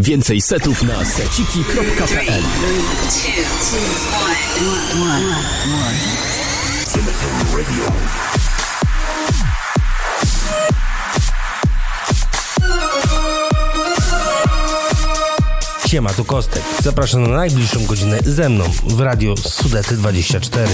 Więcej setów na seciki.pl Siema, tu Kostek. Zapraszam na najbliższą godzinę ze mną w radio Sudety 24.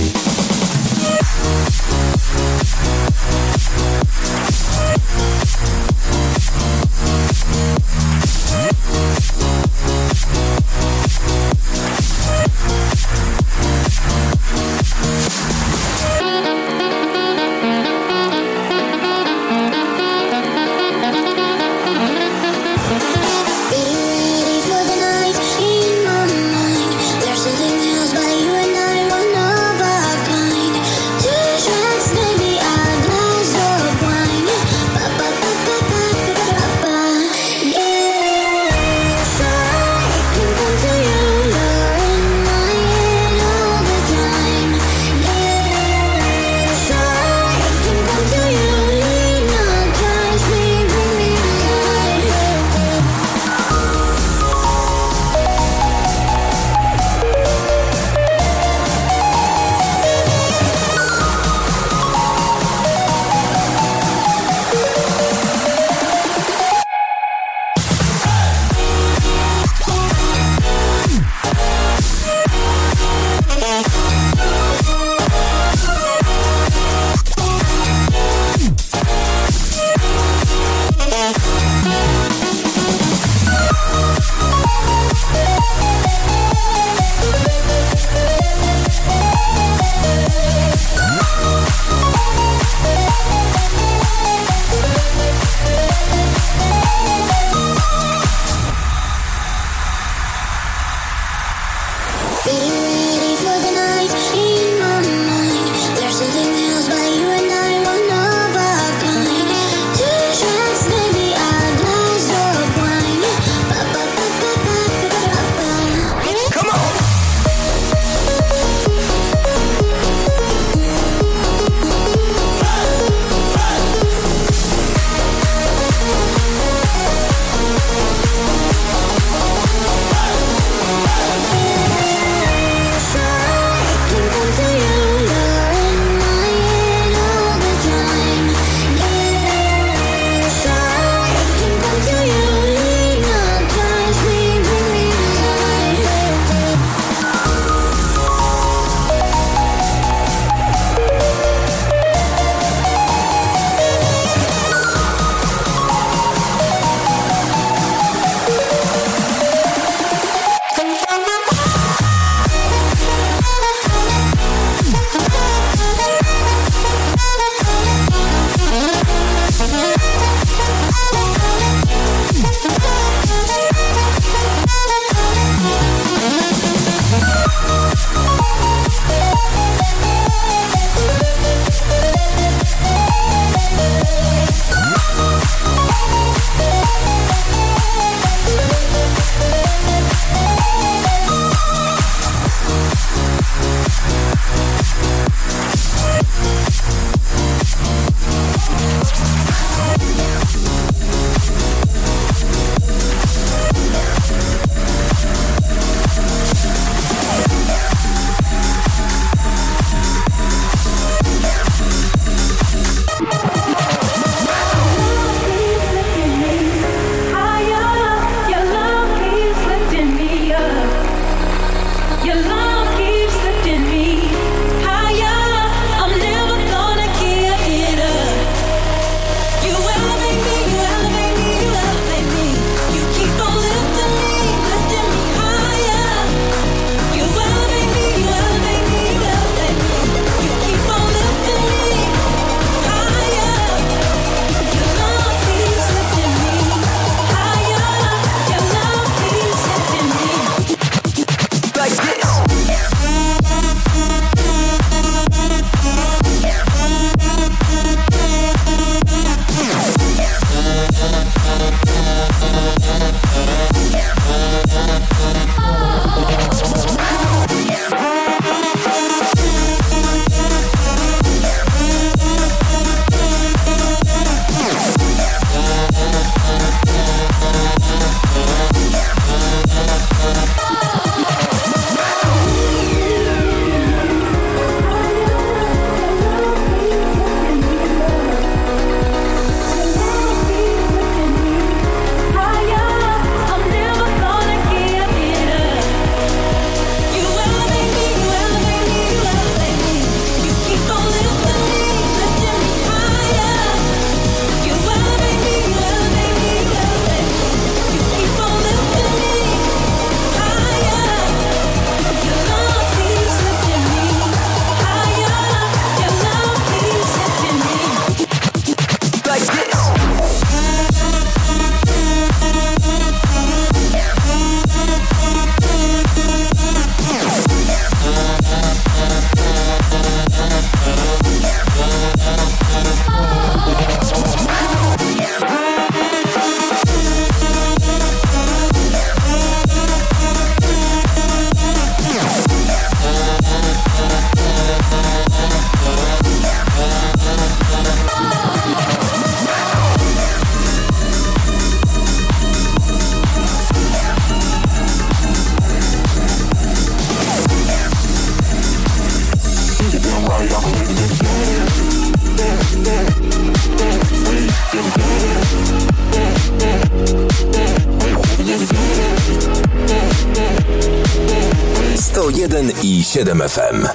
7 FM.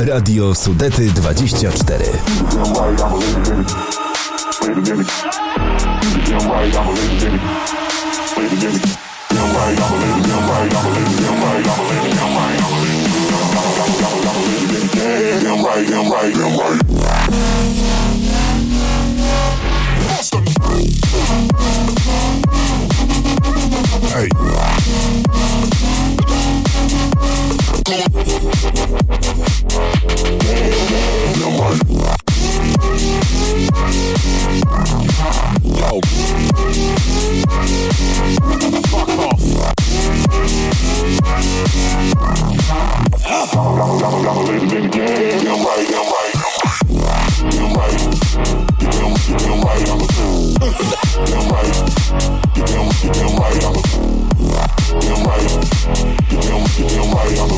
Radio Sudety 24. Hey. Get them right on the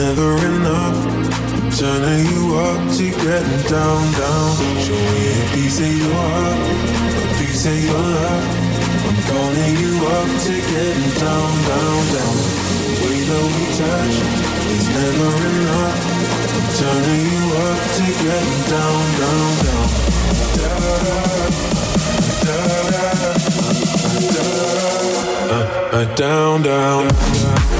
never enough. I'm turning you up to getting down, down. Show me a piece of your heart, a piece of your love. I'm calling you up to getting down, down, down. The way that we touch is never enough. I'm turning you up to getting down, down, down. Da da da da da da down, down. down.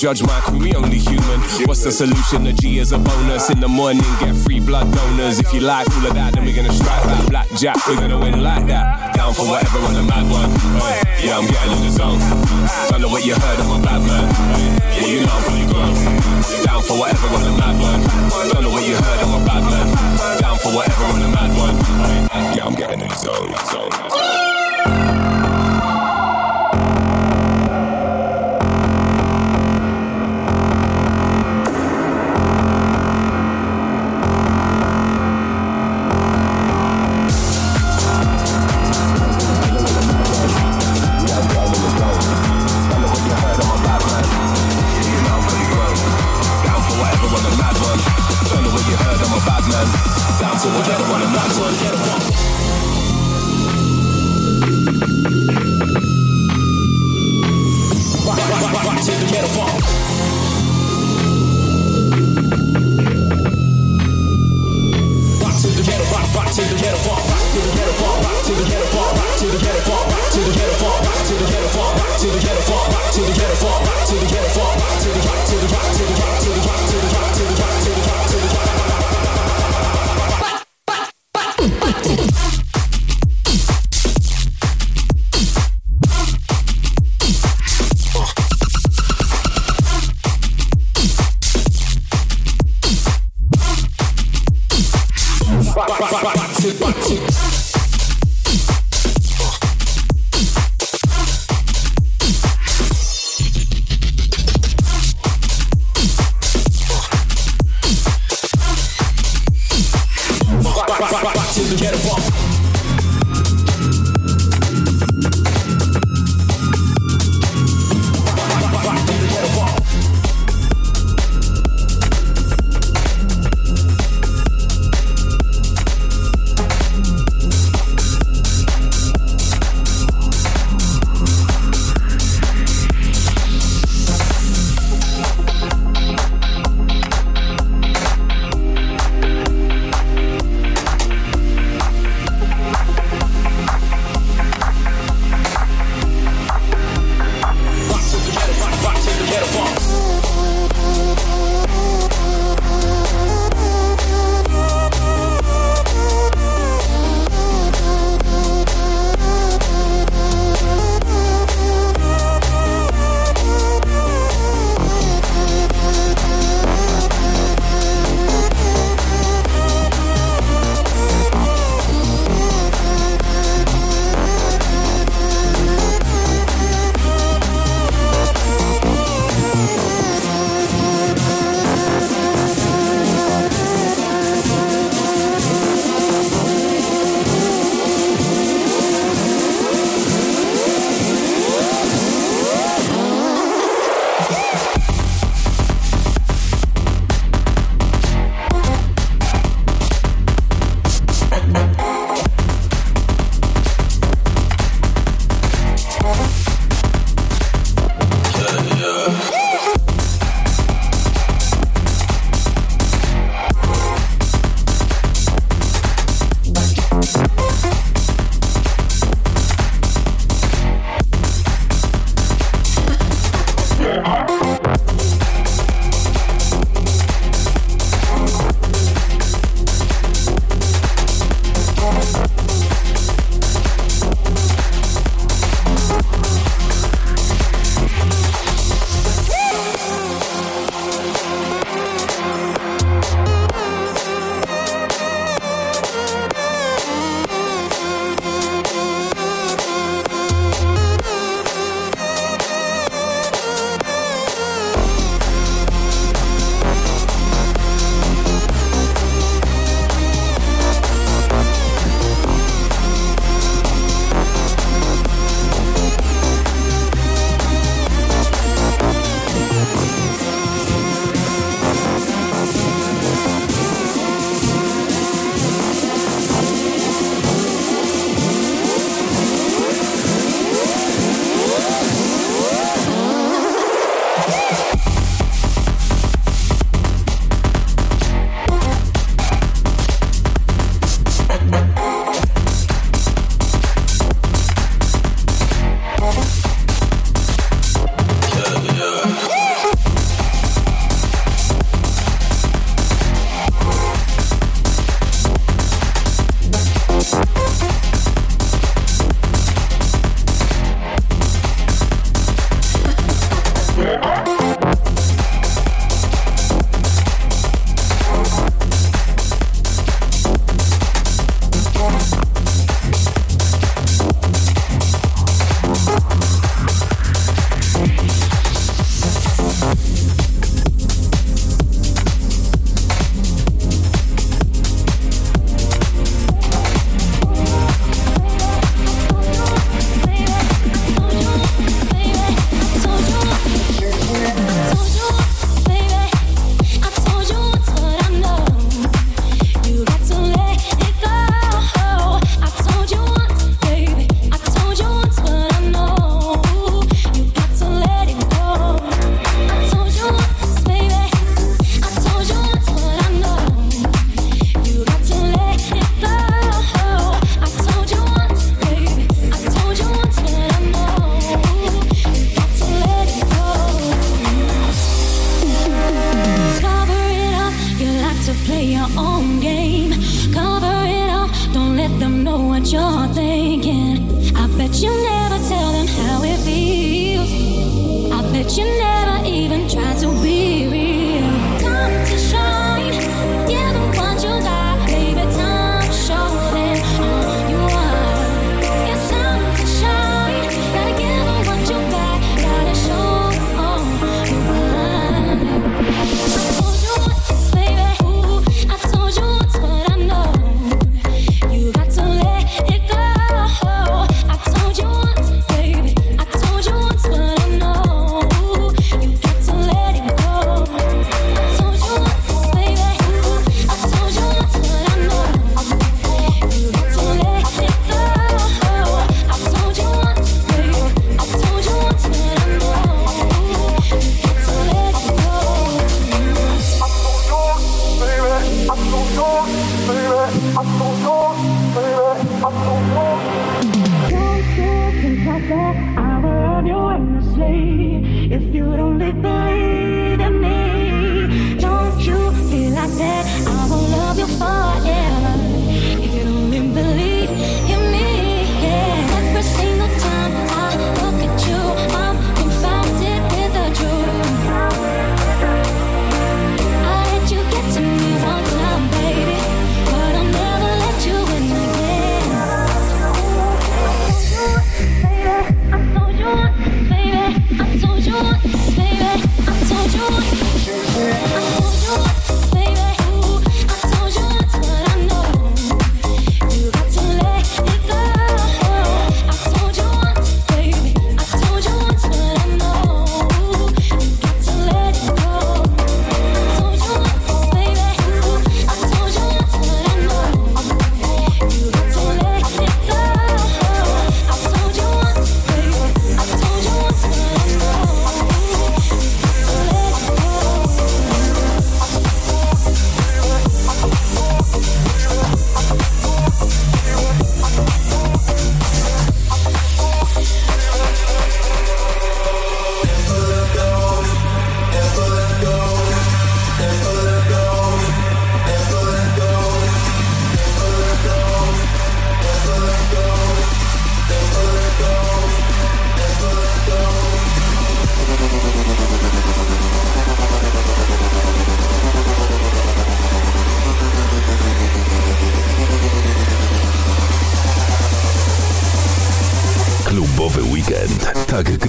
judge my crew, we only human. What's the solution? The G is a bonus. In the morning, get free blood donors. If you like all of that, then we're gonna strike that blackjack. We're gonna win like that. Down for whatever on the mad one. Yeah, I'm getting in the zone. Don't know what you heard, I'm a bad man. Yeah, you know I'm fully grown. Down for whatever on the mad one. Don't know what you heard, I'm a bad man. Down for whatever on the mad one. Yeah, I'm getting in the zone. zone.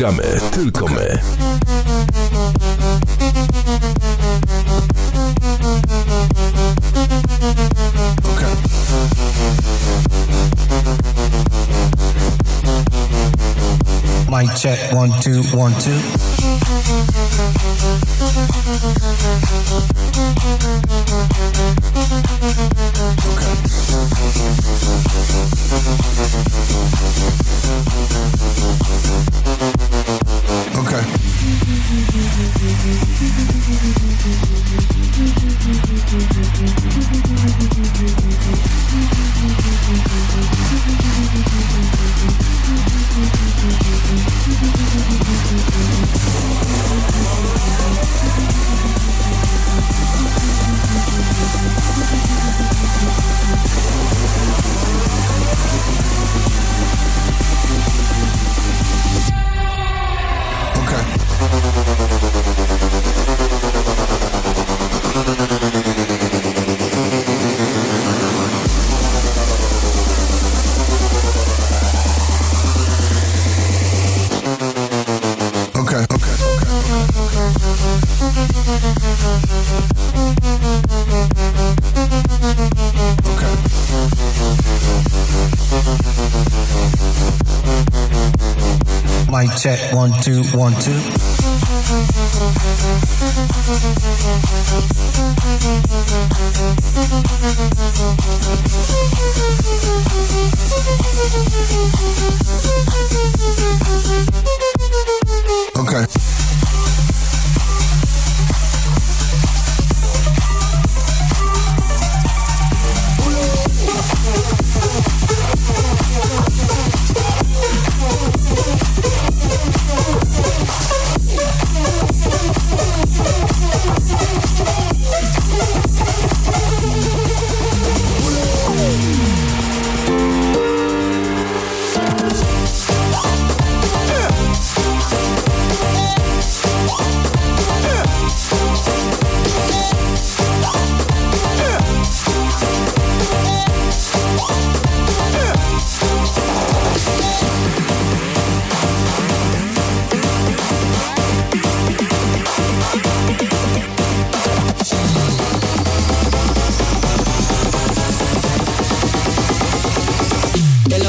Gramy tylko my. Mic check one two one two. Thank you. One, two, one, two.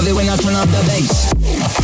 love it when I turn up the bass.